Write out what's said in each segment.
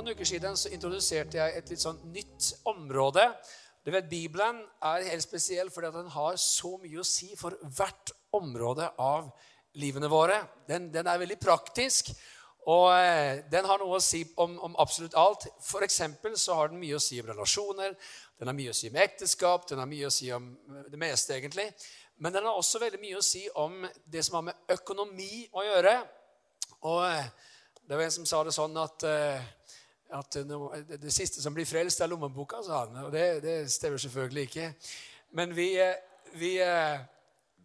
Eh, noen uker siden så introduserte jeg et litt sånn nytt område. Du vet, Bibelen er helt spesiell fordi den har så mye å si for hvert område av livene våre. Den, den er veldig praktisk, og eh, den har noe å si om, om absolutt alt. For eksempel så har den mye å si om relasjoner, den har mye å si om ekteskap, den har mye å si om det meste, egentlig. Men den har også veldig mye å si om det som har med økonomi å gjøre. Og eh, det var en som sa det sånn at, eh, at det siste som blir frelst, er lommeboka, sa han. Og det, det stemmer selvfølgelig ikke. Men vi, eh, vi eh,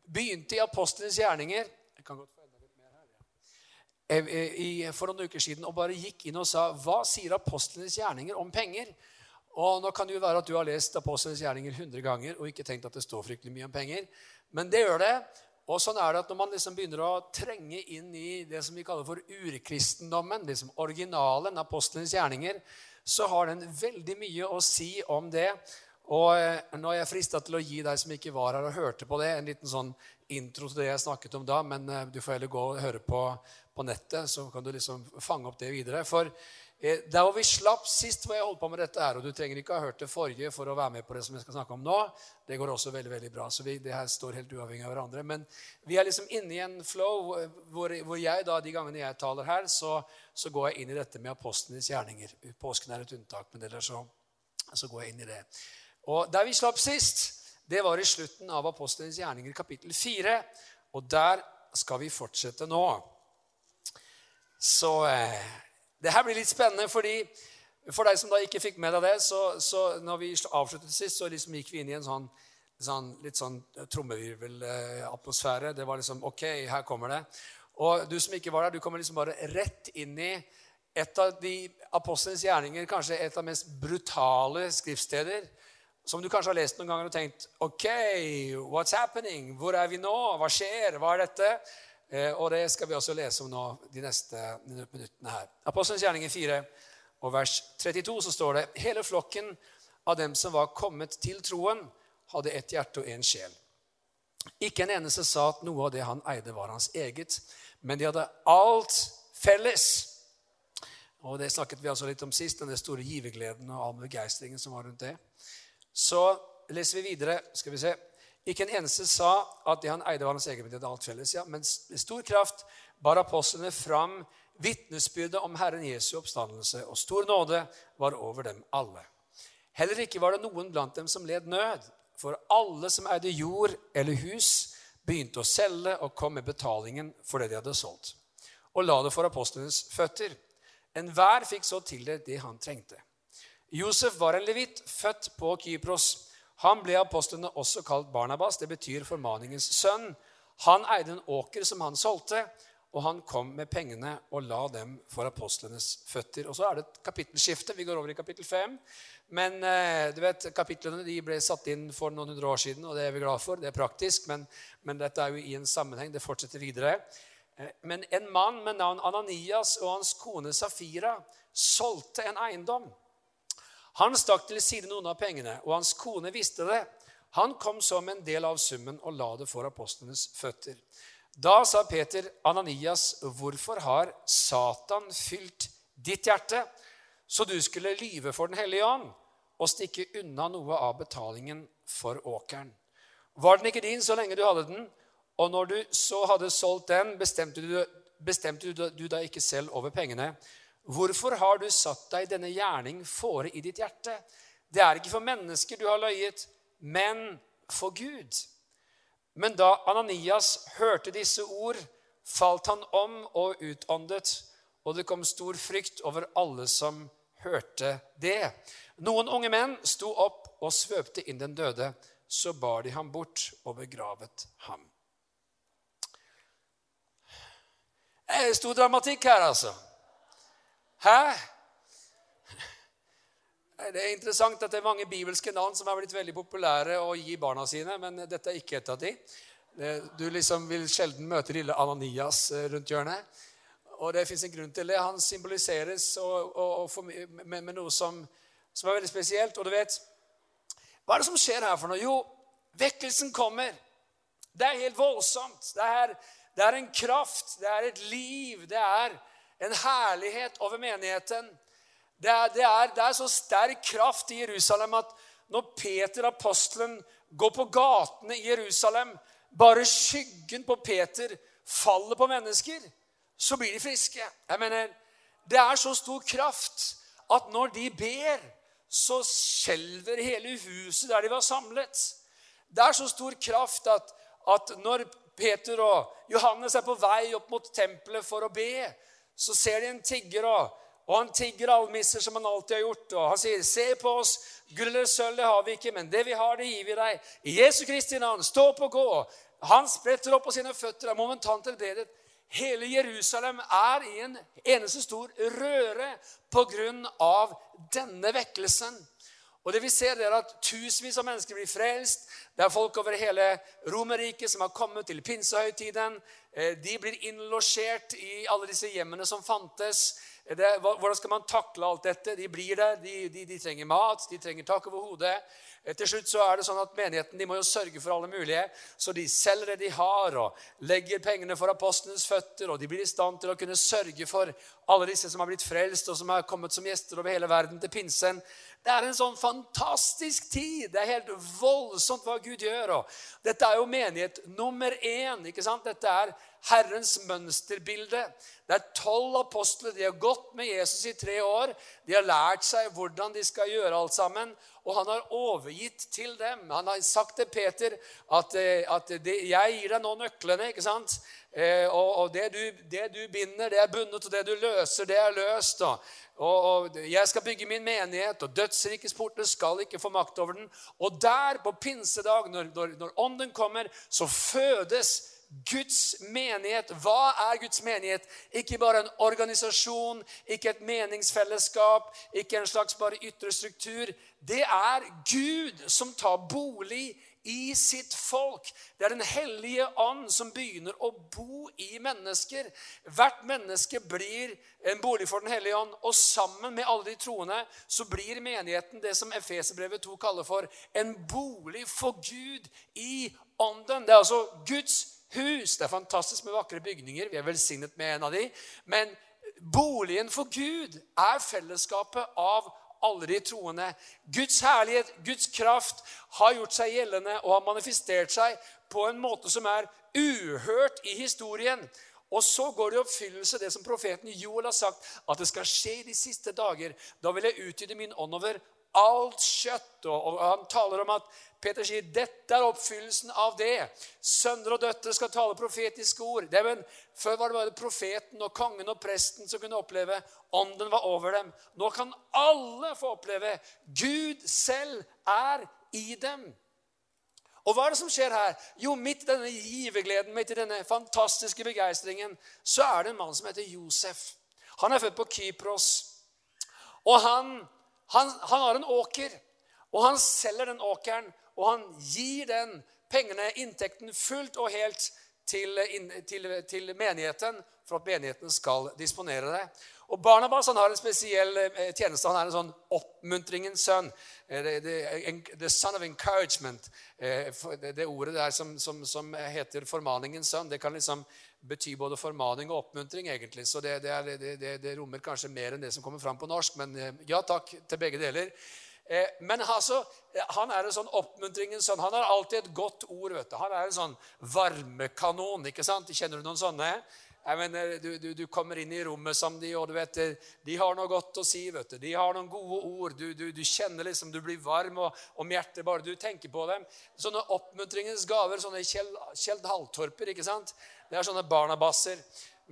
begynte i apostlenes gjerninger jeg kan godt få enda litt mer her, ja. for noen uker siden og bare gikk inn og sa Hva sier apostlenes gjerninger om penger? Og Nå kan det jo være at du har lest apostlenes gjerninger 100 ganger og ikke tenkt at det står fryktelig mye om penger, men det gjør det. Og sånn er det at Når man liksom begynner å trenge inn i det som vi kaller for urkristendommen, liksom originalen, apostlenes gjerninger, så har den veldig mye å si om det. Og eh, Nå er jeg frista til å gi deg som ikke var her og hørte på det, en liten sånn intro til det jeg snakket om da, men eh, du får heller gå og høre på, på nettet, så kan du liksom fange opp det videre. For der hvor vi slapp sist hvor jeg holdt på med dette her, og du trenger ikke ha hørt det forrige for å være med på det som jeg skal snakke om nå, det går også veldig veldig bra. så vi, det her står helt uavhengig av hverandre. Men vi er liksom inne i en flow hvor, hvor jeg da, de gangene jeg taler her, så, så, går jeg inn i dette med apostlenes gjerninger. Påsken er et unntak, men ellers så, så går jeg inn i det. Og Der vi slapp sist, det var i slutten av apostlenes gjerninger, kapittel 4. Og der skal vi fortsette nå. Så eh, det her blir litt spennende, fordi for deg som da ikke fikk med deg det, så, så når vi avsluttet sist, så liksom gikk vi inn i en sånn, sånn litt sånn trommevirvelatmosfære. Det var liksom Ok, her kommer det. Og du som ikke var der, du kommer liksom bare rett inn i et av de apostlenes gjerninger, kanskje et av de mest brutale skriftsteder, som du kanskje har lest noen ganger og tenkt Ok, what's happening? Hvor er vi nå? Hva skjer? Hva er dette? Eh, og det skal vi også lese om nå de neste minuttene her. Apostelens gjerninger 4 og vers 32 så står det hele flokken av dem som var kommet til troen, hadde ett hjerte og én sjel. Ikke en eneste sa at noe av det han eide, var hans eget, men de hadde alt felles. Og Det snakket vi altså litt om sist, den store givergleden og all begeistringen som var rundt det. Så leser vi videre. skal vi se, ikke en eneste sa at det han eide, var hans egen, men de alt felles. Ja, men med stor kraft bar apostlene fram vitnesbyrdet om Herren Jesu oppstandelse, og stor nåde var over dem alle. Heller ikke var det noen blant dem som led nød, for alle som eide jord eller hus, begynte å selge og kom med betalingen for det de hadde solgt, og la det for apostlenes føtter. Enhver fikk så tildelt det han trengte. Josef var en levitt, født på Kypros. Han ble apostlene også kalt Barnabas. Det betyr formaningens sønn. Han eide en åker som han solgte, og han kom med pengene og la dem for apostlenes føtter. Og Så er det et kapittelskifte. Vi går over i kapittel 5. Men eh, du vet, kapitlene de ble satt inn for noen hundre år siden, og det er vi glad for. Det er praktisk, men, men dette er jo i en sammenheng. Det fortsetter videre. Eh, men en mann med navn Ananias og hans kone Safira solgte en eiendom. Han stakk til side noen av pengene, og hans kone visste det. Han kom som en del av summen og la det for apostlenes føtter. Da sa Peter, Ananias, hvorfor har Satan fylt ditt hjerte, så du skulle lyve for Den hellige ånd og stikke unna noe av betalingen for åkeren? Var den ikke din så lenge du hadde den, og når du så hadde solgt den, bestemte du, bestemte du deg ikke selv over pengene, Hvorfor har du satt deg denne gjerning fore i ditt hjerte? Det er ikke for mennesker du har løyet, men for Gud. Men da Ananias hørte disse ord, falt han om og utåndet, og det kom stor frykt over alle som hørte det. Noen unge menn sto opp og svøpte inn den døde. Så bar de ham bort og begravet ham. Det er stor dramatikk her, altså. Hæ? Det er interessant at det er mange bibelske navn som er blitt veldig populære å gi barna sine, men dette er ikke et av de. Du liksom vil sjelden møte lille Ananias eh, rundt hjørnet. Og det fins en grunn til det. Han symboliseres og, og, og med, med, noe som, som, er veldig spesielt. Og du vet Hva er det som skjer her for noe? Jo, vekkelsen kommer. Det er helt voldsomt. Det er, det er en kraft. Det er et liv. Det er en herlighet over menigheten. Det er, det, er, det er, så sterk kraft i Jerusalem at når Peter, apostelen, går på gatene i Jerusalem, bare skyggen på Peter faller på mennesker, så blir de friske. Jeg mener, Det er så stor kraft at når de ber, så skjelver hele huset der de var samlet. Det er så stor kraft at, at når Peter og Johannes er på vei opp mot tempelet for å be, så ser de en tigger, og, han tigger almisser som han alltid har gjort. Og han sier, 'Se på oss. Gull eller sølv det har vi ikke, men det vi har, det gir vi deg.' I Jesu Kristi navn, stå opp og gå. Han spretter opp på sine føtter, er momentant helbredet. Hele Jerusalem er i en eneste stor røre av denne vekkelsen. Og det vi ser er at Tusenvis av mennesker blir frelst. Det er folk over hele Romerriket som har kommet til pinsehøytiden. Eh, de blir innlosjert i alle disse hjemmene som fantes. Det, hvordan skal man takle alt dette? De blir der. De, de, de trenger mat, de trenger tak over hodet. Eh, til slutt så er det sånn at Menigheten de må jo sørge for alle mulige, så de selger det de har, og legger pengene for apostlenes føtter, og de blir i stand til å kunne sørge for alle disse som har blitt frelst, og som har kommet som gjester over hele verden til pinsen. Det er en sånn fantastisk tid. Det er helt voldsomt hva Gud gjør. Og dette er jo menighet nummer én. ikke sant? Dette er Herrens mønsterbilde. Det er tolv apostler. De har gått med Jesus i tre år. De har lært seg hvordan de skal gjøre alt sammen. Og han har overgitt til dem. Han har sagt til Peter at, eh, at det, 'jeg gir deg nå nøklene'. ikke sant? Eh, og, og det, du, det, du, binder, det er bundet, og det du løser, det er løst. Og, og, jeg skal bygge min menighet, og dødsrikets porter skal ikke få makt over den. Og der, på pinsedag, når, når, når ånden kommer, så fødes Guds menighet. Hva er Guds menighet? Ikke bare en organisasjon, ikke et meningsfellesskap, ikke en slags bare ytre struktur. Det er Gud som tar bolig i sitt folk. Det er Den hellige ånd som begynner å bo i mennesker. Hvert menneske blir en bolig for Den hellige ånd, og sammen med alle de troende så blir menigheten det som Efeserbrevet 2 kaller for en bolig for Gud i ånden. Det er altså Guds hus. Det er fantastisk med vakre bygninger. Vi er velsignet med en av de. Men boligen for Gud er fellesskapet av alle de troende. Guds herlighet, Guds kraft, har gjort seg gjeldende og har manifestert seg på en måte som er uhørt i historien. Og så går det i oppfyllelse det som profeten Joel har sagt, at det skal skje i de siste dager. Da vil jeg utgyde min ånd over alt kjøtt. Og, han taler om at Peter sier dette er oppfyllelsen av det. Sønner og døtre skal tale profetiske ord. Det men, før var det bare profeten og kongen og presten som kunne oppleve. Ånden var over dem. Nå kan alle få oppleve. Gud selv er i dem. Og hva er det som skjer her? Jo, midt i denne givergleden, midt i denne fantastiske begeistringen, så er det en mann som heter Josef. Han er født på Kypros. Og han, han, han har en åker. Og han selger den åkeren og han gir den pengene, inntekten, fullt og helt til, til, til menigheten for at menigheten skal disponere det. Og Barnabas han har en spesiell eh, tjeneste. Han er en sånn oppmuntringens sønn. Eh, the son of encouragement. Eh, det ordet der som, som, som heter formaningens sønn, det kan liksom bety både formaning og oppmuntring. egentlig. Så det, det, er, det, det rommer kanskje mer enn det som kommer fram på norsk. Men ja takk til begge deler. Men altså, han er en sånn oppmuntringens sønn. Han har alltid et godt ord. vet du. Han er en sånn varmekanon. ikke sant? Kjenner du noen sånne? Jeg mener, du, du, du kommer inn i rommet som de, og du vet, de har noe godt å si. vet du. De har noen gode ord. Du, du kjenner liksom, du blir varm og, om hjertet bare du tenker på dem. Sånne oppmuntringens gaver, sånne Kjell, Kjell Halltorper. ikke sant? Det er sånne barnabasser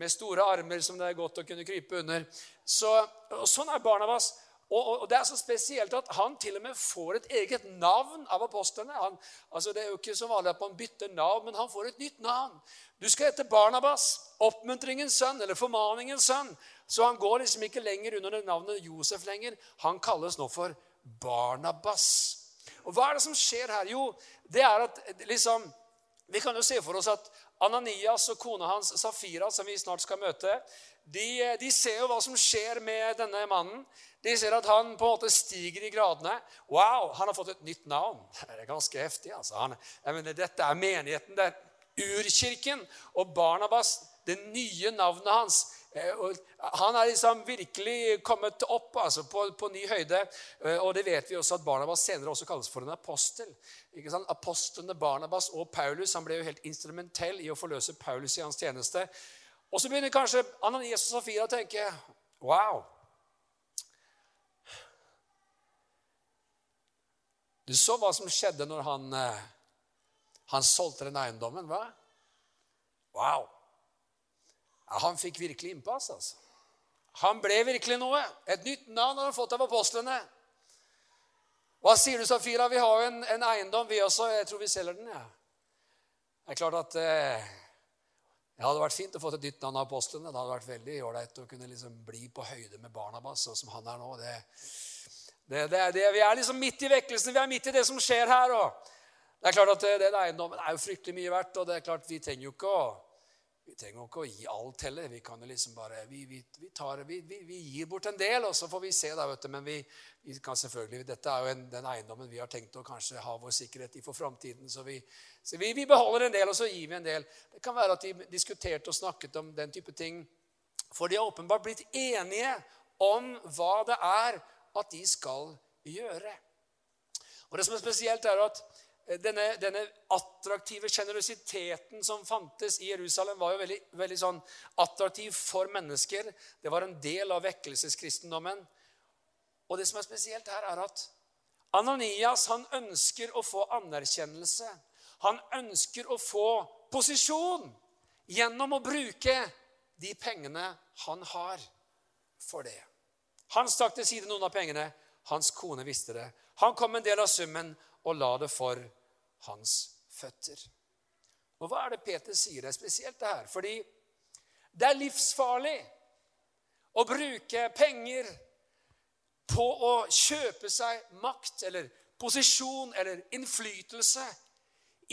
med store armer som det er godt å kunne krype under. Så, og Sånn er Barnabas. Og, Det er så spesielt at han til og med får et eget navn av apostlene. Han, altså det er jo ikke så vanlig at man bytter navn, men han får et nytt navn. Du skal hete Barnabas, oppmuntringens sønn, eller formaningens sønn. Så han går liksom ikke lenger under navnet Josef lenger. Han kalles nå for Barnabas. Og Hva er det som skjer her? Jo, det er at liksom, Vi kan jo se for oss at Ananias og kona hans Safira, som vi snart skal møte, de, de ser jo hva som skjer med denne mannen. De ser at han på en måte stiger i gradene. Wow, han har fått et nytt navn. Det er ganske heftig. altså. Han, mener, dette er menigheten. det er Urkirken. Og Barnabas, det nye navnet hans, Eh, han er liksom virkelig kommet opp altså, på, på, ny høyde. Eh, og det vet vi også at Barnabas senere også kalles for en apostel. Ikke sant? Apostlene Barnabas og Paulus han ble jo helt instrumentell i å forløse Paulus i hans tjeneste. Og så begynner kanskje Ananias og Safira å tenke Wow! Du så hva som skjedde når han, han solgte den eiendommen, hva? Wow! Ja, han fikk virkelig innpass, altså. Han ble virkelig noe. Et nytt navn har han fått av apostlene. Hva sier du, Safira? Vi har jo en, en, eiendom, vi også. Jeg tror vi selger den. ja. Det er klart at eh, det hadde vært fint å få et nytt navn av apostlene. Det hadde vært veldig ålreit å kunne liksom bli på høyde med Barnabas, sånn som han er nå. Det, det, det, det, vi er liksom midt i vekkelsen. Vi er midt i det som skjer her. Det er klart at Den eiendommen er jo fryktelig mye verdt, og det er klart vi trenger jo ikke å vi trenger ikke å gi alt heller. Vi kan jo liksom bare, vi, vi, vi, tar, vi, gir bort en del, og så får vi se. da, vet du. Men vi, kan selvfølgelig, dette er jo en, den eiendommen vi har tenkt å kanskje ha vår sikkerhet i for framtiden. Så, så vi, beholder en del, og så gir vi en del. Det kan være at de diskuterte og snakket om den type ting. For de har åpenbart blitt enige om hva det er at de skal gjøre. Og Det som er spesielt, er at Eh, denne, denne attraktive sjenerøsiteten som fantes i Jerusalem, var jo veldig, veldig sånn attraktiv for mennesker. Det var en del av vekkelseskristendommen. Og det som er spesielt her, er at Ananias han ønsker å få anerkjennelse. Han ønsker å få posisjon gjennom å bruke de pengene han har for det. Han stakk til side noen av pengene. Hans kone visste det. Han kom en del av summen og la det for hans føtter. Og hva er det Peter sier? Det er spesielt det her. Fordi det er livsfarlig å bruke penger på å kjøpe seg makt eller posisjon eller innflytelse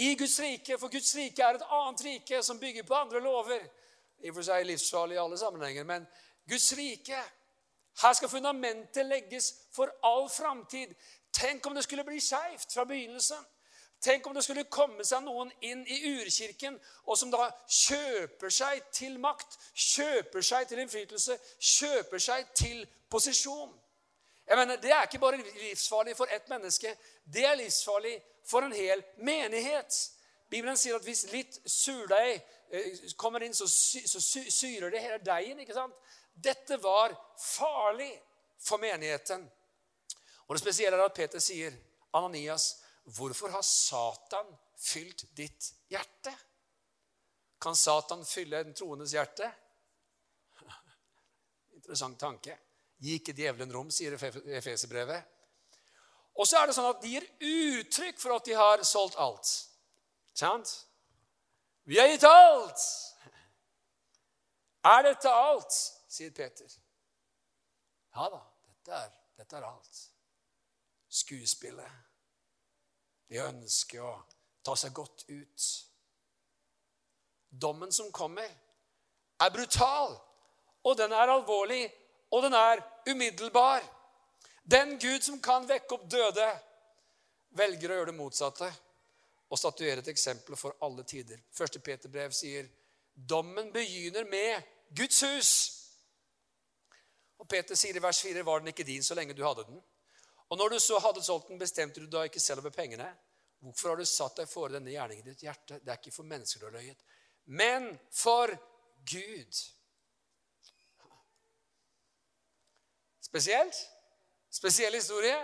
i Guds rike. For Guds rike er et annet rike som bygger på andre lover. I og for seg livsfarlig i alle sammenhenger, men Guds rike Her skal fundamentet legges for all framtid. Tenk om det skulle bli skeivt fra begynnelsen. Tenk om det skulle komme seg noen inn i urkirken og som da kjøper seg til makt, kjøper seg til innflytelse, kjøper seg til posisjon. Jeg mener, Det er ikke bare livsfarlig for ett menneske. Det er livsfarlig for en hel menighet. Bibelen sier at hvis litt surdeig eh, kommer inn, så, syrer det hele deigen. ikke sant? Dette var farlig for menigheten. Og Det spesielle er at Peter sier, 'Ananias, hvorfor har Satan fylt ditt hjerte?' Kan Satan fylle en troendes hjerte? Interessant tanke. Gi ikke djevelen rom, sier Efeserbrevet. Og så er det sånn at de gir uttrykk for at de har solgt alt. Sant? Vi har gitt alt! Er dette alt? Sier Peter. Ja da, dette er, dette er alt skuespillet. De ønsker å ta seg godt ut. Dommen som kommer, er brutal, og den er alvorlig, og den er umiddelbar. Den Gud som kan vekke opp døde, velger å gjøre det motsatte og statuere et eksempel for alle tider. Første Peter brev sier dommen begynner med Guds hus. Og Peter sier i vers 4 var den ikke din så lenge du hadde den. Og når du så hadde solgt den, bestemte du da ikke selv over pengene. Hvorfor har du satt deg for denne gjerningen i ditt hjerte? Det er ikke for mennesker du har løyet, men for Gud. Spesielt. Spesiell historie.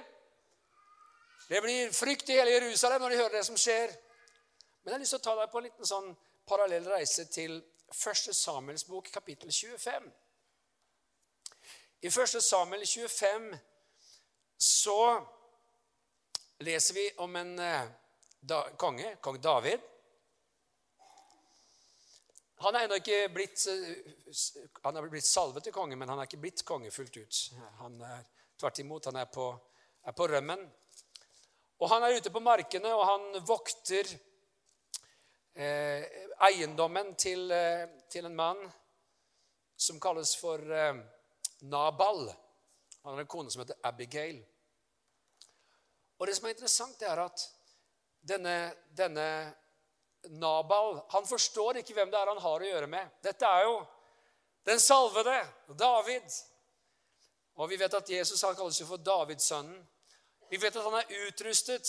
Det blir frykt i hele Jerusalem når de hører det som skjer. Men jeg har lyst til å ta deg på en liten sånn parallell reise til 1. Samuels bok, kapittel 25. I 1. Samuel 25 så leser vi om en eh, da, konge, kong David. Han er ennå ikke blitt, eh, han er blitt salvet til konge, men han er ikke blitt konge fullt ut. Han er tvert imot, han er på, er på rømmen. Og han er ute på markene, og han vokter eh, eiendommen til, eh, til, en mann som kalles for eh, Nabal. Han har en kone som heter Abigail. Og det som er interessant, det er at denne, denne Nabal han forstår ikke hvem det er han har å gjøre med. Dette er jo, Den salvede, David. Og vi vet at Jesus han kalles jo for Davidsønnen. Vi vet at han er utrustet.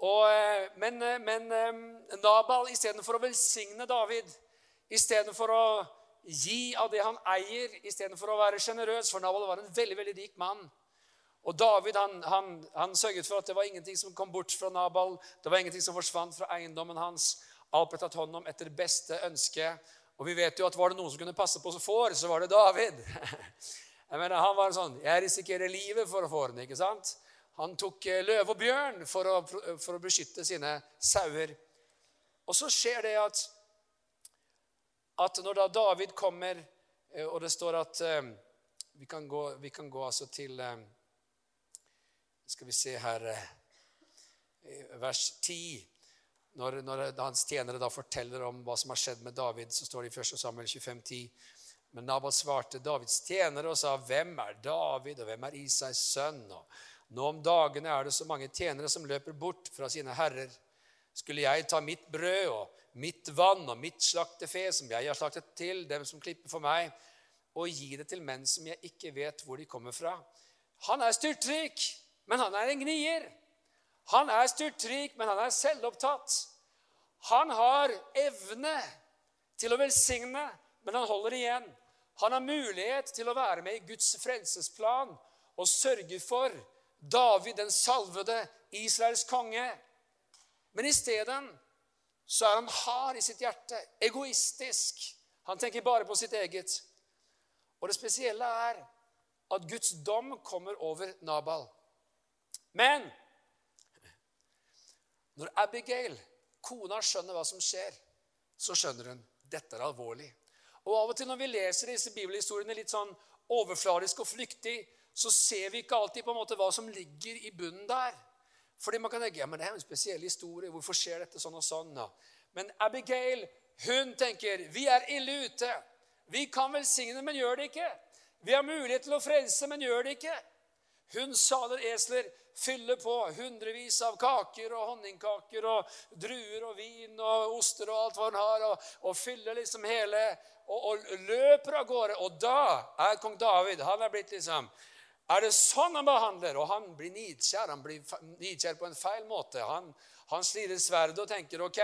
Og, eh, men, eh, men eh, Nabal, istedenfor å velsigne David, istedenfor å gi av det han eier, istedenfor å være sjenerøs For Nabal var en veldig veldig rik mann. Og David han, han, han, sørget for at det var ingenting som kom bort fra Nabal. Det var ingenting som forsvant fra eiendommen hans. Alt ble tatt hånd om etter beste ønske. Og vi vet jo at var det noen som kunne passe på får, så var det David. Jeg mener, Han var sånn Jeg risikerer livet for å få den. ikke sant? Han tok eh, løve og bjørn for å, for å beskytte sine sauer. Og så skjer det at, at når da David kommer, eh, og det står at eh, Vi kan gå, vi kan gå altså til Skal vi se her Vers 10. Når, når hans tjenere da forteller om hva som har skjedd med David, så står det i 1. Samuel 25, 10. Men Nabal svarte Davids tjenere og sa, 'Hvem er David, og hvem er Isais sønn?' Og nå om dagene er det så mange tjenere som løper bort fra sine herrer. Skulle jeg ta mitt brød og mitt vann og mitt slaktefe, som jeg har slaktet til dem som klipper for meg, og gi det til menn som jeg ikke vet hvor de kommer fra? Han er styrtrik, men han er en gnier. Han er styrtrik, men han er selvopptatt. Han har evne til å velsigne, men han holder igjen. Han har mulighet til å være med i Guds frelsesplan og sørge for David den salvede, Israels konge. Men i stedet så er han hard i sitt hjerte, egoistisk. Han tenker bare på sitt eget. Og det spesielle er at Guds dom kommer over Nabal. Men når Abigail, kona, skjønner hva som skjer, så skjønner hun dette er alvorlig. Og Av og til når vi leser disse bibelhistoriene litt sånn overfladisk og flyktig, så ser vi ikke alltid på en måte hva som ligger i bunnen der. Fordi man kan tenke ja, men det er en spesiell historie. Hvorfor skjer dette sånn og sånn? da? Men Abigail hun tenker vi er ille ute. Vi kan velsigne, men gjør det ikke. Vi har mulighet til å frelse, men gjør det ikke. Hun saler esler fyller på hundrevis av kaker og honningkaker og druer og vin og oster og alt hva hun har, og, og fyller liksom hele og, og, løper av gårde. Og da er kong David Han er blitt liksom er det sånn han behandler? Og han blir nidkjær. Han blir nidkjær på en feil måte. Han, han slirer sverdet og tenker ok,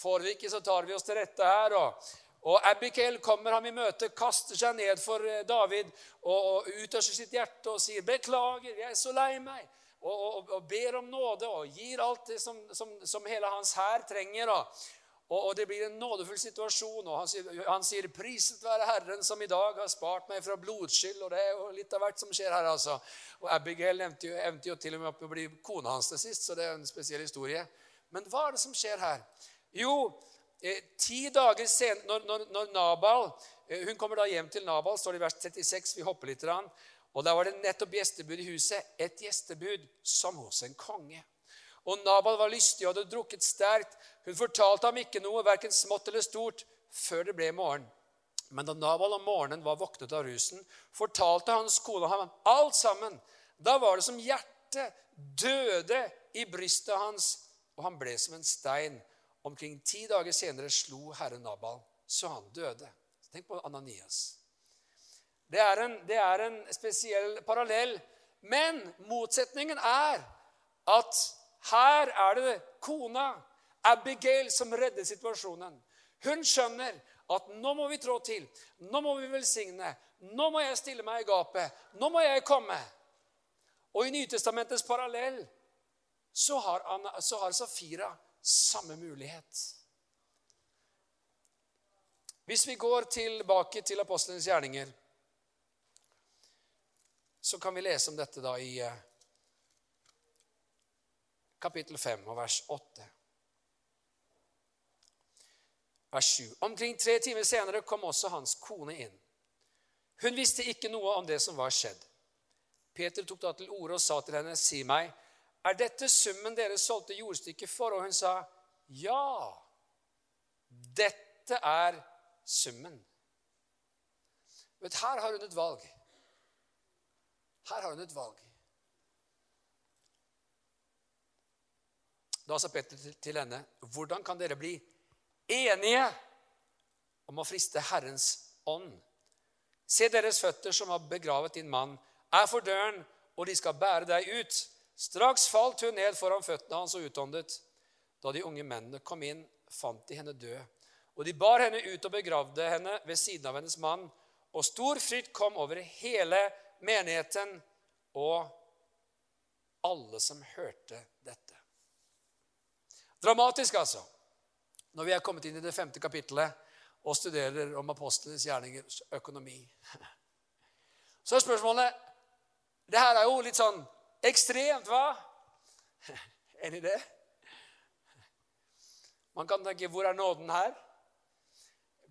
får vi ikke, så tar vi oss til rette her. Og, og Abigail kommer ham i møte, kaster seg ned for eh, David og, og utøser sitt hjerte og sier 'Beklager, jeg er så lei meg.' Og, og, ber om nåde og gir alt det som, som, som hele hans hær trenger. Og, og, og, det blir en nådefull situasjon. og Han sier, han sier 'Priset være Herren, som i dag har spart meg fra blodskyld'. Og det er jo litt av hvert som skjer her, altså. Og Abigail nevnte jo, evnte jo til og med opp å bli kona hans til sist, så det er en spesiell historie. Men hva er det som skjer her? Jo, eh, ti dager senere, når, når, når, Nabal eh, Hun kommer da hjem til Nabal, står det i vers 36. Vi hopper litt. Og der var det nettopp gjestebud i huset. Et gjestebud som hos en konge. Og Nabal var lystig og hadde drukket sterkt. Hun fortalte ham ikke noe, verken smått eller stort, før det ble morgen. Men da Nabal om morgenen var våknet av rusen, fortalte hans kone ham alt sammen. Da var det som hjertet døde i brystet hans, og han ble som en stein. Omkring ti dager senere slo herre Nabal, så han døde. Tenk på Ananias. Det er en, det er en spesiell parallell. Men motsetningen er at her er det kona, Abigail, som redder situasjonen. Hun skjønner at nå må vi trå til. Nå må vi velsigne. Nå må jeg stille meg i gapet. Nå må jeg komme. Og i Nytestamentets parallell så har, Anna, så har Safira samme mulighet. Hvis vi går tilbake til apostlenes gjerninger, så kan vi lese om dette da i eh, kapittel 5 og vers 8. Vers 7. Omkring tre timer senere kom også hans kone inn. Hun visste ikke noe om det som var skjedd. Peter tok da til orde og sa til henne, 'Si meg, er dette summen dere solgte jordstykket for?' Og hun sa, 'Ja, dette er summen.' Vet, her har hun et valg. Her har hun et valg. Da sa Petter til henne, 'Hvordan kan dere bli enige om å friste Herrens ånd?' Se deres føtter som har begravet din mann, er for døren, og de skal bære deg ut. Straks falt hun ned foran føttene hans og utåndet. Da de unge mennene kom inn, fant de henne død. Og de bar henne ut og begravde henne ved siden av hennes mann. Og stor frykt kom over hele menigheten og alle som hørte. Dramatisk, altså. Når vi er kommet inn i det femte kapittelet og studerer om apostlenes gjerningers økonomi. Så er spørsmålet Det her er jo litt sånn ekstremt, hva? Enig i det? Man kan tenke hvor er nåden her?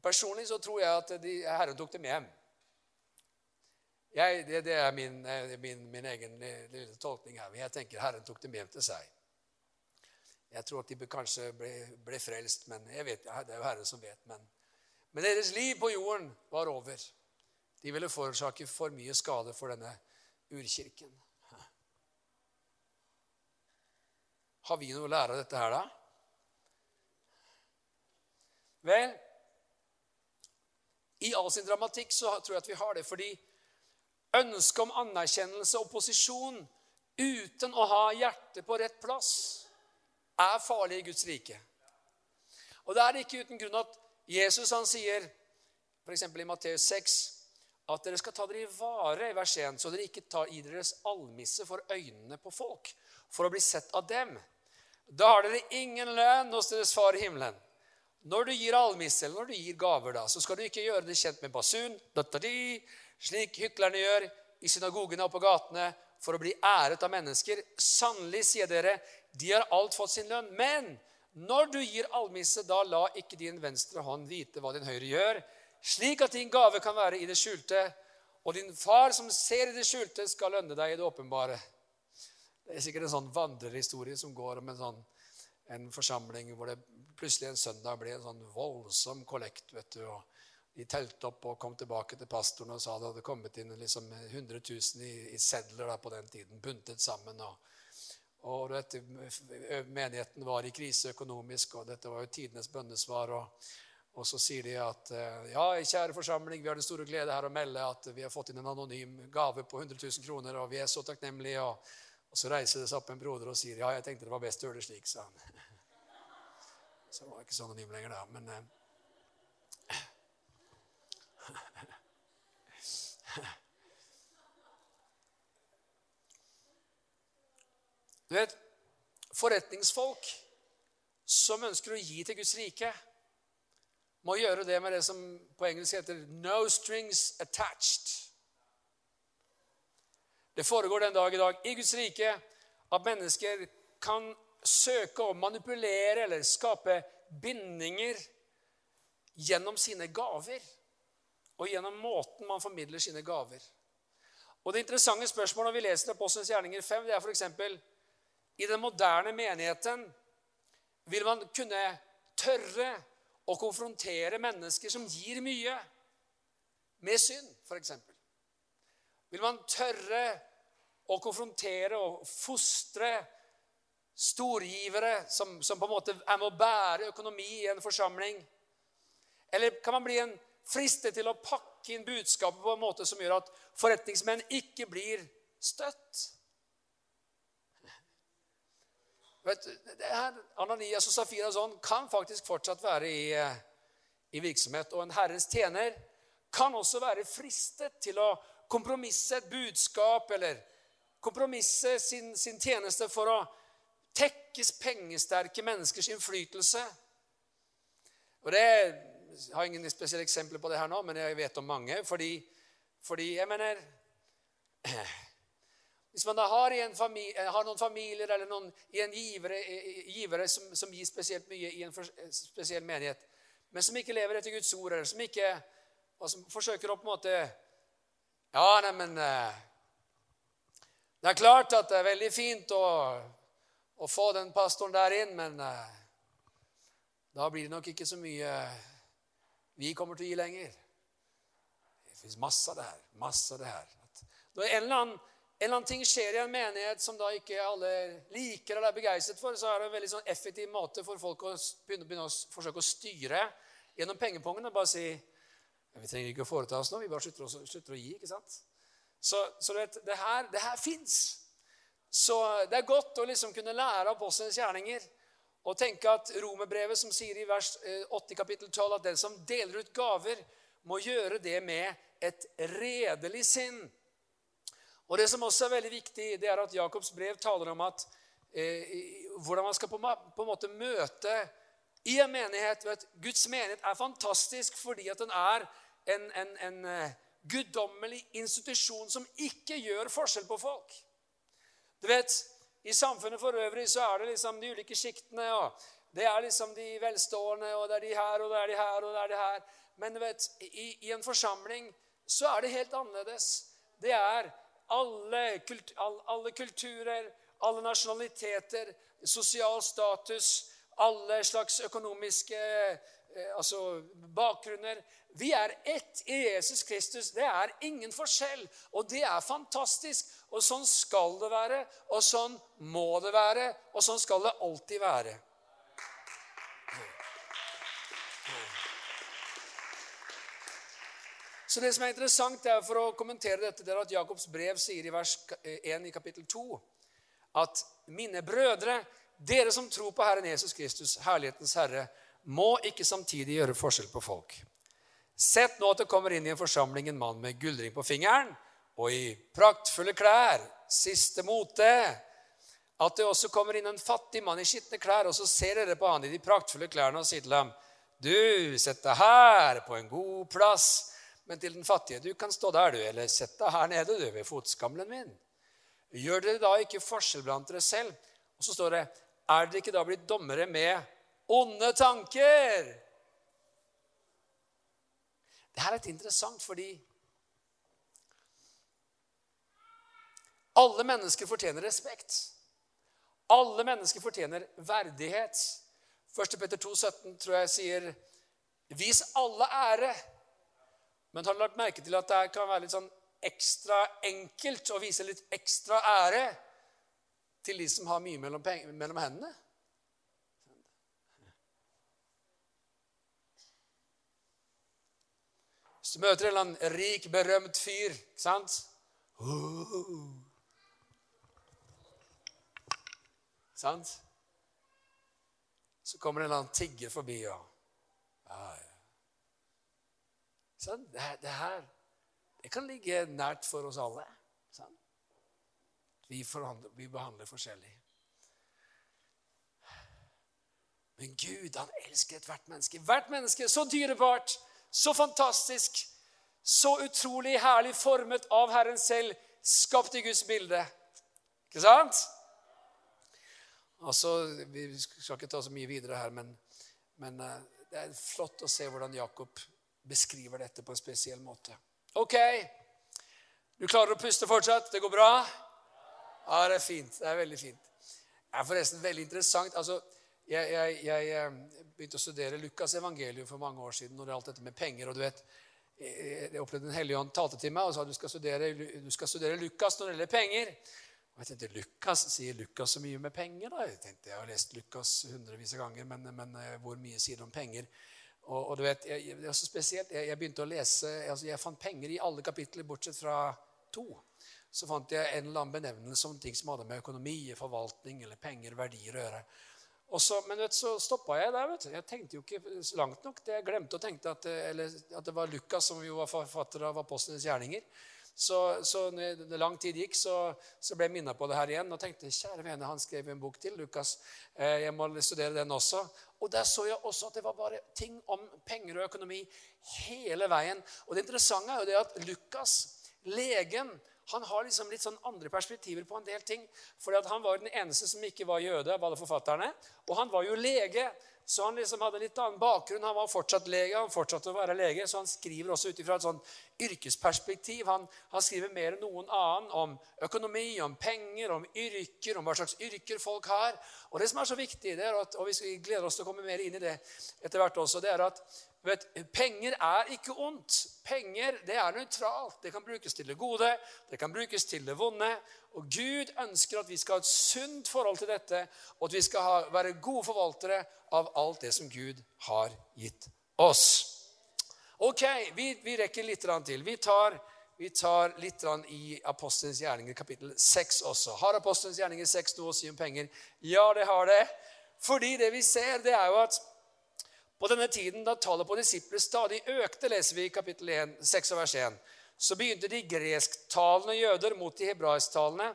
Personlig så tror jeg at de, Herren tok dem hjem. Jeg, det, det, er min, min, min, egen lille tolkning her. Jeg tenker Herren tok dem hjem til seg. Jeg tror at de kanskje ble, ble frelst, men jeg vet, det er jo Herre som vet. Men, men deres liv på jorden var over. De ville forårsake for mye skade for denne urkirken. Har vi noe å lære av dette her, da? Vel, i all sin dramatikk så tror jeg at vi har det. Fordi ønsket om anerkjennelse og posisjon uten å ha hjertet på rett plass er farlig i Guds rike. Og det er ikke uten grunn at Jesus han sier, f.eks. i Matteus 6, at dere skal ta dere i vare i vers 1, så dere ikke tar i deres almisse for øynene på folk, for å bli sett av dem. Da har dere ingen lønn hos deres far i himmelen. Når du gir almisse, eller når du gir gaver, da, så skal du ikke gjøre det kjent med basun, slik hyklerne gjør i synagogene og på gatene, for å bli æret av mennesker. Sannelig, sier dere, de har alt fått sin lønn. Men når du gir almisse, da la ikke din venstre hånd vite hva din høyre gjør, slik at din gave kan være i det skjulte, og din far som ser i det skjulte, skal lønne deg i det åpenbare. Det er sikkert en sånn vandrerhistorie som går om en, sånn, en forsamling hvor det plutselig en søndag ble en sånn voldsom kollekt. vet du, og De telte opp og kom tilbake til pastoren og sa det hadde kommet inn liksom 100 000 i, i sedler da, på den tiden, buntet sammen. og og dette, Menigheten var i krise økonomisk, og dette var jo tidenes bønnesvar. Og, og, så sier de at eh, ja, kjære forsamling, vi har den store glede her å melde at vi har fått inn en anonym gave på 100 000 kroner, og vi er så takknemlige. Og, og så reiser det seg opp en broder og sier ja, jeg tenkte det var best å gjøre det slik, sa han. Så var ikke så anonym lenger da, men eh, Du vet, Forretningsfolk som ønsker å gi til Guds rike, må gjøre det med det som på engelsk heter 'no strings attached'. Det foregår den dag i dag i Guds rike at mennesker kan søke å manipulere eller skape bindinger gjennom sine gaver og gjennom måten man formidler sine gaver. Og Det interessante spørsmålet når vi leser Apostelens gjerninger 5, det er f.eks.: i den moderne menigheten vil man kunne tørre å konfrontere mennesker som gir mye, med synd, f.eks. Vil man tørre å konfrontere og fostre storgivere som, som, på en måte er med å bære økonomi i en forsamling? Eller kan man bli en fristet til å pakke inn budskapet på en måte som gjør at forretningsmenn ikke blir støtt? Vet, det her, Ananias og Safira og sånn kan faktisk fortsatt være i, eh, i, virksomhet. Og en Herrens tjener kan også være fristet til å kompromisse et budskap eller kompromisse sin, sin tjeneste for å tekkes pengesterke menneskers innflytelse. Og det, Jeg har ingen spesielle eksempler på det her nå, men jeg vet om mange. Fordi, fordi jeg mener hvis man har, familie, har, noen familier eller noen en givere, givere som, som, gir spesielt mye i en for, spesiell menighet, men som ikke lever etter Guds ord, eller som ikke og som forsøker å på en måte Ja, neimen eh, Det er klart at det er veldig fint å, å få den pastoren der inn, men da blir det nok ikke så mye vi kommer til å gi lenger. Det fins masse av det her. Masse av det her. Når en eller annen en eller annen ting skjer i en menighet som da ikke alle liker eller er begeistret for, så er det en veldig sånn effektiv måte for folk å begynne, begynne å forsøke å styre gjennom pengepungen og bare si Vi trenger ikke å foreta oss noe, vi bare slutter å, slutter å gi. ikke sant? Så, så vet, det her, det her fins. Så det er godt å liksom kunne lære av apostelens gjerninger og tenke at romerbrevet som sier i vers 8 eh, kapittel 12 at den som deler ut gaver, må gjøre det med et redelig sinn. Og Det som også er veldig viktig, det er at Jakobs brev taler om at eh, hvordan man skal på, på, en måte møte i en menighet. Vet, Guds menighet er fantastisk fordi at den er en, en, en uh, guddommelig institusjon som ikke gjør forskjell på folk. Du vet, I samfunnet for øvrig så er det liksom de ulike sjiktene. Det er liksom de velstående, og det er de her, og det er de her, og det er de her. Men du vet, i, i en forsamling så er det helt annerledes. Det er alle, kult, alle kulturer, alle nasjonaliteter, sosial status, alle slags økonomiske eh, altså, bakgrunner. Vi er ett i Jesus Kristus. Det er ingen forskjell. Og det er fantastisk. Og sånn skal det være, og sånn må det være, og sånn skal det alltid være. Så det som er interessant er For å kommentere dette det er at Jakobs brev sier i vers 1 i kapittel 2 at mine brødre, dere som tror på Herren Jesus Kristus, herlighetens Herre, må ikke samtidig gjøre forskjell på folk. Sett nå at det kommer inn i en forsamling en mann med gullring på fingeren og i praktfulle klær, siste mote. At det også kommer inn en fattig mann i skitne klær, og så ser dere på han i de praktfulle klærne og sier til ham, du, sett deg her på en god plass. Men til den fattige, du kan stå der, du, eller sett deg her nede, du, ved fotskamlen min. Gjør dere da ikke forskjell blant dere selv? Og så står det, er dere ikke da blitt dommere med onde tanker? Det her er litt interessant fordi alle mennesker fortjener respekt. Alle mennesker fortjener verdighet. 1. Petter 2,17 tror jeg sier Vis alle ære. Men har du lagt merke til at det kan være litt sånn ekstra enkelt å vise litt ekstra ære til de som har mye mellom, mellom hendene? Hvis du møter en eller annen rik, berømt fyr, ikke sant. Sant? Så kommer det en eller annen tigger forbi og ja, ja. Sånn, det, det, her det kan ligge nært for oss alle. Sånn. Vi, vi, behandler forskjellig. Men Gud, han elsker ethvert menneske. Hvert menneske så dyrebart så fantastisk, så utrolig herlig formet av Herren selv, skapt i Guds bilde. Ikke sant? Altså, Vi skal ikke ta så mye videre her, men, men eh, det er flott å se hvordan Jakob beskriver dette på en spesiell måte. Ok, du klarer å puste fortsatt? Det går bra? Ja, det er fint. Det er veldig fint. Det er forresten veldig interessant. Altså, jeg, jeg, jeg, begynte å studere Lukas' evangelium for mange år siden når det gjaldt dette med penger. og du vet, Jeg opplevde Den hellige ånd talte til meg og sa du skal studere, du skal studere Lukas når det gjelder penger. Og jeg tenkte, Lukas, Sier Lukas så mye med penger? da? Jeg tenkte, jeg har lest Lukas hundrevis av ganger, men, men, eh, hvor mye sier det om penger? Og, og du vet, jeg, det er så spesielt, jeg, jeg, begynte å lese, altså jeg fant penger i alle kapitler bortsett fra to. Så fant jeg en eller annen benevnelse om ting som hadde med økonomi, forvaltning eller penger, verdier å gjøre. Så, men vet, så stoppa jeg der. vet du. Jeg tenkte jo ikke langt nok. Jeg glemte å tenke at, eller, at det var Lukas som jo var forfatter av apostlenes gjerninger. Så, så når lang tid gikk, så, så ble jeg minna på det her igjen og tenkte kjære vene, han skrev en bok til, Lukas. Eh, jeg må studere den også. Og der så jeg også at det var bare ting om penger og økonomi hele veien. Og det interessante er jo det at Lukas, legen, han har liksom litt sånn andre perspektiver på en del ting. For Han var den eneste som ikke var jøde av alle forfatterne. Og han var jo lege, så han liksom hadde en litt annen bakgrunn. Han var fortsatt lege, han fortsatte å være lege, så han skriver også ut fra et sånn yrkesperspektiv. Han, han, skriver mer enn noen annen om økonomi, om penger, om yrker, om hva slags yrker folk har. Og det som er så viktig, det er at, og vi gleder oss til å komme mer inn i det etter hvert også, det er at vet, Penger er ikke ondt. Penger det er nøytralt. Det kan brukes til det gode, det kan brukes til det vonde. Og Gud ønsker at vi skal ha et sunt forhold til dette, og at vi skal ha, være gode forvaltere av alt det som Gud har gitt oss. Ok, vi, vi rekker litt til. Vi tar, vi tar litt i Apostelens gjerninger, kapittel 6 også. Har Apostelens gjerninger 6 noe å si om penger? Ja, det har det. Fordi det vi ser, det er jo at på denne tiden da tallet på disipler stadig økte, leser vi i kapittel 1, 6 vers 1, så begynte de gresktalende jøder mot de hebraisktalende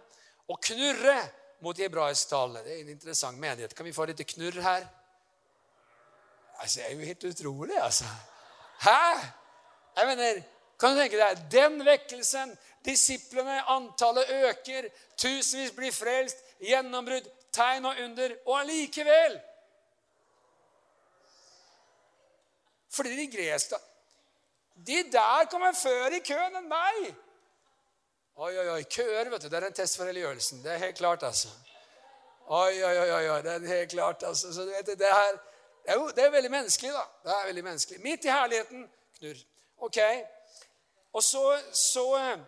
å knurre mot de hebraisktalende. Det er en interessant menighet. Kan vi få litt knurr her? Altså, Det er jo helt utrolig, altså. Hæ? Jeg mener, Kan du tenke deg den vekkelsen? Disiplene, antallet øker, tusenvis blir frelst, gjennombrudd, tegn og under. Og allikevel Fordi de greske De der kommer før i køen enn meg. Oi, oi, oi. Køer, vet du, det er en test for religiøsen. Det er helt klart, altså. Oi, oi, oi, oi, det er helt klart, altså. Så du vet, det, her, er jo, det er veldig menneskelig, da. Det er veldig menneskelig. Midt i herligheten knurr. Ok. Og så, så eh,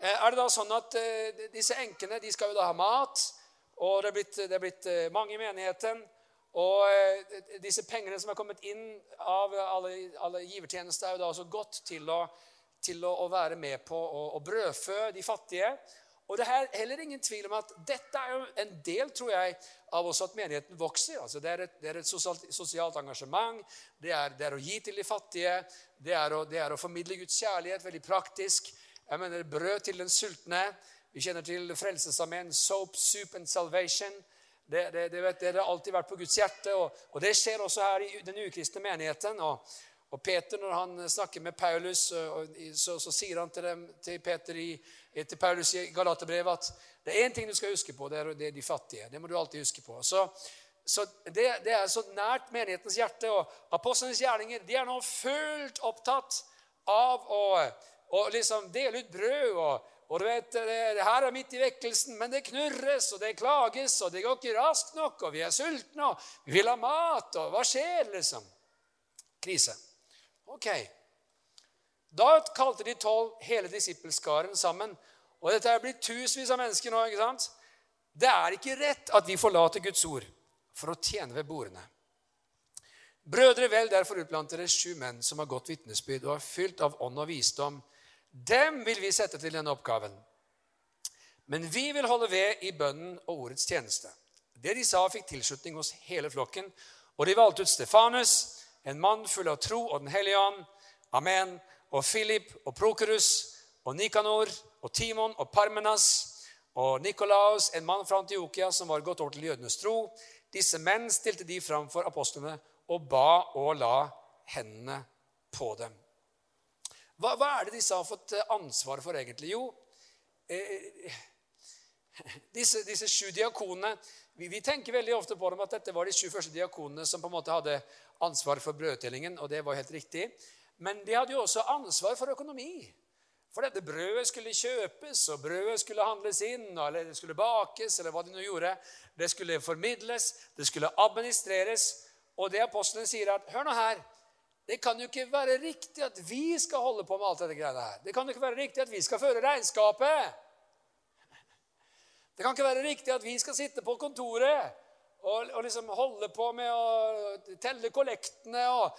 er det da sånn at uh, disse enkene de skal jo da ha mat. Og det er blitt, det er blitt uh, mange i menigheten. Og uh, disse pengene som er kommet inn av alle, alle givertjenester, er jo da også gått til å, til å, å være med på å, å brødfø de fattige. Og det er heller ingen tvil om at dette er jo en del tror jeg, av også at menigheten vokser. Altså det, er et, det er et sosialt, sosialt, engasjement. Det er, det er, å gi til de fattige. Det er, å, det er, å, formidle Guds kjærlighet. Veldig praktisk. Jeg mener Brød til den sultne. Vi kjenner til Frelsesarmeen. Soap, soup and salvation. Det, det, det, har alltid vært på Guds hjerte. Og, og det skjer også her i den ukristne menigheten. Og, og Peter, når han snakker med Paulus, så, så sier han til, dem, til Peter i til Paulus i Galaterbrevet at det er én ting du skal huske på, det er, det er, de fattige. Det må du alltid huske på. Så, så det, det, er så nært menighetens hjerte. Og apostlenes gjerninger de er nå fullt opptatt av å, å liksom dele ut brød. og og du vet, det, her er midt i vekkelsen, men det knurres, og det klages, og det går ikke raskt nok, og vi er sultne, og vi vil ha mat, og hva skjer, liksom? Krise. Ok. Da kalte de tolv hele disippelskaren sammen. Og dette er blitt tusenvis av mennesker nå. ikke sant? Det er ikke rett at vi forlater Guds ord for å tjene ved bordene. Brødre, vel derfor utblant dere sju menn som har gått vitnesbyrd og er fylt av ånd og visdom. Dem vil vi sette til denne oppgaven. Men vi vil holde ved i bønnen og ordets tjeneste. Det de sa, fikk tilslutning hos hele flokken, og de valgte ut Stefanus, en mann full av tro og Den hellige ånd. Amen og Philip og Prokerus og Nikanor og Timon og Parmenas og Nikolaus, en mann fra Antiokia som var gått over til jødenes tro. Disse menn stilte de fram for apostlene og ba og la hendene på dem. Hva, hva er det disse har fått eh, ansvar for, egentlig? Jo, eh, disse, disse, sju diakonene vi, vi, tenker veldig ofte på dem at dette var de sju første diakonene som på en måte hadde ansvar for brødtellingen, og det var helt riktig. Men de hadde jo også ansvar for økonomi. For dette brødet skulle kjøpes, og brødet skulle handles inn, eller det skulle bakes, eller hva de nå gjorde. Det skulle formidles, det skulle administreres. Og det apostelen sier, at hør nå her Det kan jo ikke være riktig at vi skal holde på med alt dette greiene her. Det kan jo ikke være riktig at vi skal føre regnskapet. Det kan ikke være riktig at vi skal sitte på kontoret og, og, liksom holde på med å telle kollektene og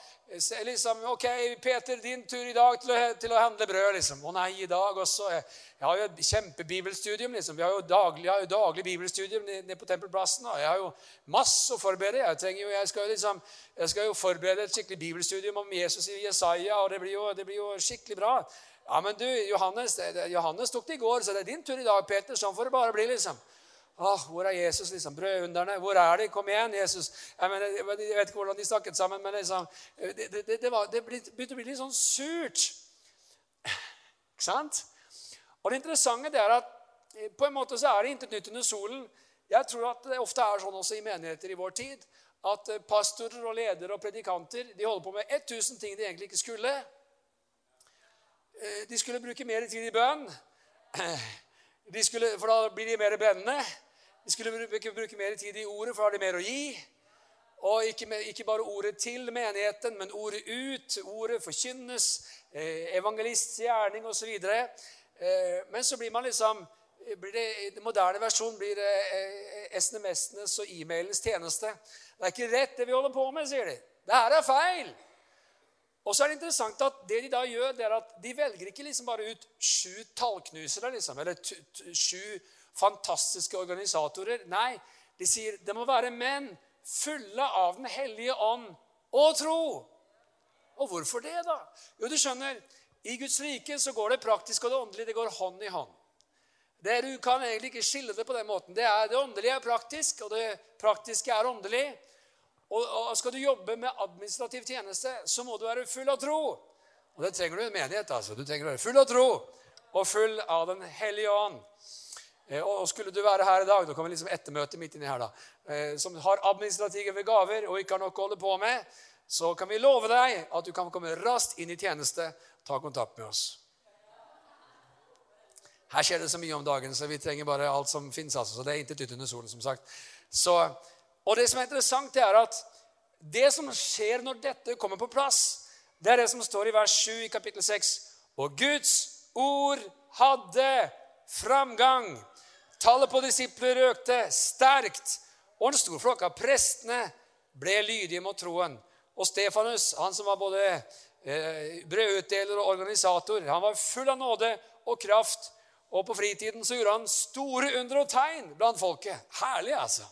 liksom Ok, Peter, din tur i dag til å, til å handle brød, liksom. Å nei, i dag også. Jeg, jeg har jo et kjempebibelstudium. liksom. Vi har jo daglig, har jo daglig bibelstudium nede på Tempelplassen. Og jeg har jo masse å forberede. Jeg, trenger jo, jeg, skal jo liksom, jeg skal jo forberede et skikkelig bibelstudium om Jesus i Jesaja, og det blir jo, det blir jo skikkelig bra. Ja, men du, Johannes, Johannes tok det i går, så det er din tur i dag, Peter. Sånn får det bare bli, liksom. Åh, hvor er Jesus? liksom, Brødunderne. Hvor er de? Kom igjen, Jesus. Jeg, mener, jeg vet ikke hvordan de snakket sammen, men liksom, det, det, det, var, det begynte å bli litt sånn surt. Ikke sant? Og Det interessante det er at eh, på en måte så er det intet nytt under solen. Jeg tror at det ofte er sånn også i menigheter i vår tid at eh, pastorer og ledere og predikanter de holder på med 1000 ting de egentlig ikke skulle. Eh, de skulle bruke mer tid i bønn, skulle, for da blir de mer brennende. Vi skulle bruke, bruke mer tid i ordet, for da har de mer å gi. Og ikke, ikke, bare ordet til menigheten, men ordet ut. Ordet forkynnes. Eh, evangelists gjerning osv. Eh, men så blir man liksom blir det, I den moderne versjonen blir det eh, SMS-enes og e-mailens tjeneste. Det er ikke rett, det vi holder på med, sier de. Det her er feil. Og så er det interessant at det de da gjør, det er at de velger ikke liksom bare ut sju tallknusere liksom, eller sju fantastiske organisatorer. Nei, de sier det må være menn fulle av Den hellige ånd og tro. Og hvorfor det, da? Jo, du skjønner, i Guds rike så går det praktiske og det åndelige det går hånd i hånd. Det Du kan egentlig ikke skille det på den måten. Det, er, det åndelige er praktisk, og det praktiske er åndelig. Og, og, Skal du jobbe med administrativ tjeneste, så må du være full av tro. Og Det trenger du i en menighet. altså. Du trenger å være full av tro og full av Den hellige ånd. Eh, og Skulle du være her i dag, da kommer liksom ettermøte midt inni her, da, eh, som har administrative gaver og ikke har noe å holde på med, så kan vi love deg at du kan komme raskt inn i tjeneste. Ta kontakt med oss. Her skjer det så mye om dagen, så vi trenger bare alt som fins. Altså. Så det er intet nytt under solen, som sagt. Så og det som er interessant, det er at det som skjer når dette kommer på plass, det er det som står i vers 7 i kapittel 6. Og Guds ord hadde framgang. Tallet på disipler økte sterkt, og en stor flokk av prestene ble lydige mot troen. Og Stefanus, han som var både eh, brødutdeler og organisator, han var full av nåde og kraft. Og på fritiden så gjorde han store under og tegn blant folket. Herlig, altså.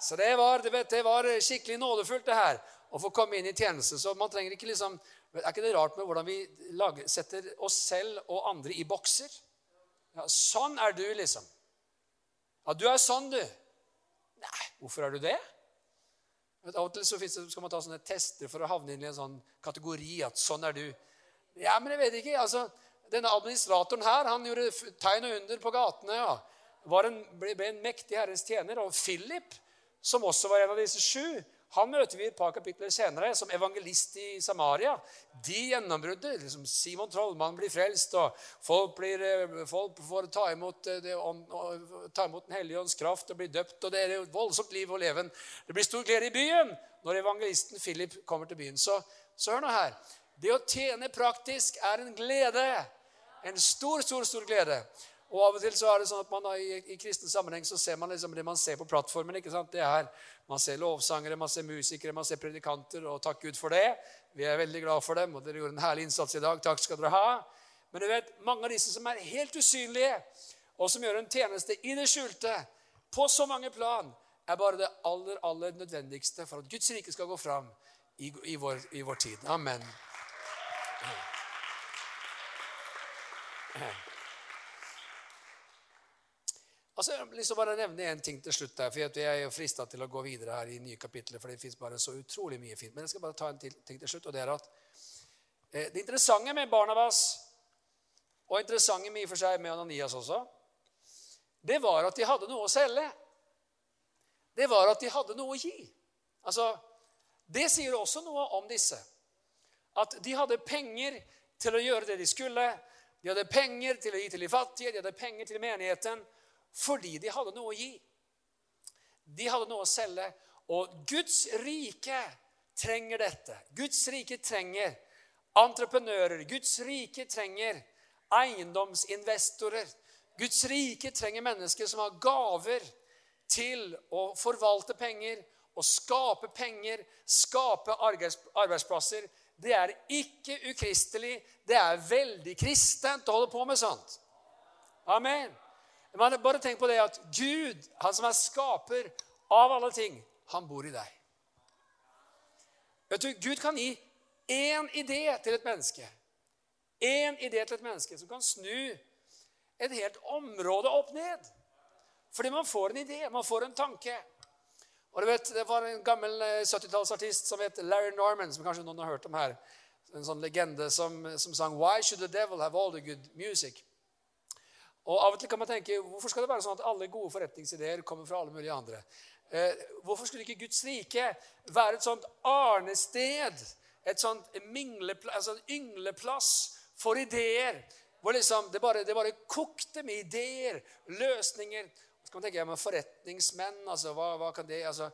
Så det var, vet, det var, skikkelig nådefullt, det her, å få komme inn i tjeneste. Så man trenger ikke liksom Er ikke det rart med hvordan vi lager, setter oss selv og andre i bokser? Ja, sånn er du, liksom. Ja, du er sånn, du. Nei, hvorfor er du det? Vet, av og til så skal man ta sånne tester for å havne inn i en sånn kategori at sånn er du. Ja, men jeg vet ikke. altså, Denne administratoren her han gjorde tegn og under på gatene. ja. En, ble, ble en mektig Herrens tjener. Og Philip som også var en av disse sju, han møter vi et par kapitler senere som evangelist i Samaria. De gjennombruddet. Liksom Simon Trollmann blir frelst, og folk, blir, eh, folk får ta imot, eh, det, ta imot Den hellige ånds kraft og blir døpt. og Det er et voldsomt liv og leven. Det blir stor glede i byen når evangelisten Philip kommer til byen. Så, så hør nå her. Det å tjene praktisk er en glede. En stor, stor, stor glede. Og Av og til så er det sånn at man i, i kristen sammenheng så ser man liksom det man ser på plattformen. ikke sant? Det er, Man ser lovsangere, man ser musikere, man ser predikanter, og takk Gud for det. Vi er veldig glad for dem, og dere gjorde en herlig innsats i dag. Takk skal dere ha. Men du vet, mange av disse som er helt usynlige, og som gjør en tjeneste i det skjulte, på så mange plan, er bare det aller, aller nødvendigste for at Guds rike skal gå fram i, i, vår, i vår tid. Amen. Altså, jeg vil jeg bare nevne en ting til slutt. der, for Jeg er jo frista til å gå videre her i nye kapitler, for det finnes bare så utrolig mye fint. Men jeg skal bare ta en ting til slutt, og det er at eh, det interessante med Barnabas, og interessante med, for seg med Ananias også, det var at de hadde noe å selge. Det var at de hadde noe å gi. Altså, Det sier også noe om disse. At de hadde penger til å gjøre det de skulle. De hadde penger til å gi til de fattige, de hadde penger til menigheten. Fordi de hadde noe å gi. De hadde noe å selge. Og Guds rike trenger dette. Guds rike trenger entreprenører. Guds rike trenger eiendomsinvestorer. Guds rike trenger mennesker som har gaver til å forvalte penger og skape penger, skape arbeidsplasser. Det er ikke ukristelig. Det er veldig kristent å holde på med sånt. Amen. Men bare tenk på det at Gud, han som er skaper av alle ting, han bor i deg. Vet du, Gud kan gi én idé til et menneske. Én idé til et menneske som kan snu et helt område opp ned. Fordi man får en idé, man får en tanke. Og du vet, Det var en gammel 70-tallsartist som het Larry Norman, som kanskje noen har hørt om her. En sånn legende som, som sang 'Why should the devil have all the good music?' Og Av og til kan man tenke hvorfor skal det være sånn at alle gode forretningsideer kommer fra alle mulige andre? Eh, hvorfor skulle ikke Guds rike være et sånt arnested? Et sånt mingleplass, altså yngleplass for ideer? Hvor liksom det bare, det bare kokte med ideer, løsninger. Så kan man tenke ja, men forretningsmenn, altså, hva, hva kan det altså,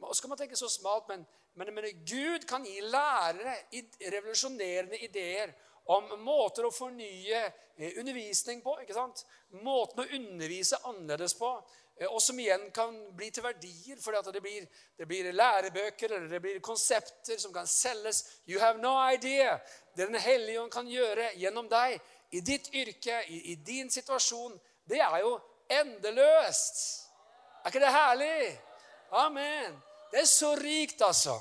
Og så kan man tenke så smalt, men, men, men Gud kan gi lærere revolusjonerende ideer om måter å fornye eh, undervisning på. ikke sant? Måten å undervise annerledes på. eh, og som igjen kan bli til verdier, fordi det blir, det blir lærebøker eller det blir konsepter som kan selges. You have no idea. Det Den hellige ånd kan gjøre gjennom deg i ditt yrke, i, i din situasjon, det er jo endeløst. Er ikke det herlig? Amen. Det er så rikt, altså.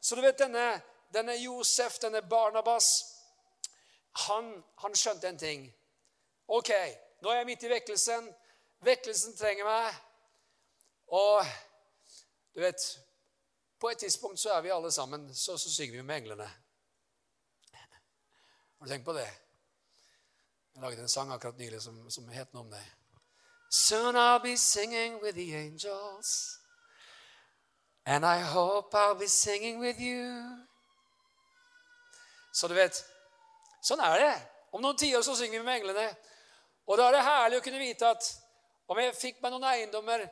Så du vet, denne, denne Josef, denne Barnabas, han, han skjønte en ting. Ok, nå er jeg midt i vekkelsen. Vekkelsen trenger meg. Og du vet På et tidspunkt så er vi alle sammen Så, så synger vi med englene. Har du tenkt på det? Jeg laget en sang akkurat nylig som, som het noe om det. Soon I'll be singing with the angels. And I hope I'll be singing with you. Så du vet Sånn er det. Om noen tiår så synger vi med englene. Og da er det herlig å kunne vite at om jeg fikk meg noen eiendommer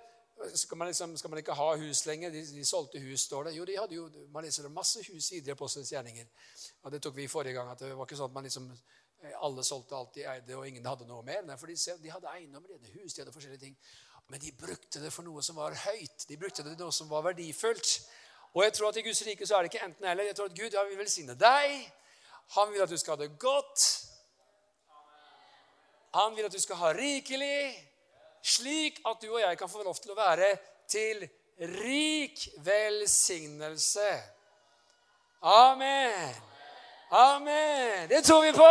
skal man, liksom, skal man ikke ha hus lenger? De, de, solgte hus, står det. Jo, de hadde jo man leser masse hus i Idre Apostelens gjerninger. Og det tok vi forrige gang. at Det var ikke sånn at man liksom, alle solgte alt de eide, og ingen hadde noe mer. Nei, for de, de hadde eiendommer, de hadde hus, de hadde forskjellige ting. Men de brukte det for noe som var høyt. De brukte det for noe som var verdifullt. Og jeg tror at i Guds rike så er det ikke enten eller. Jeg tror at Gud vil velsigne deg. Han vil at du skal ha det godt. Han vil at du skal ha rikelig, slik at du og jeg kan få lov til å være til rik velsignelse. Amen. Amen. Det tror vi på.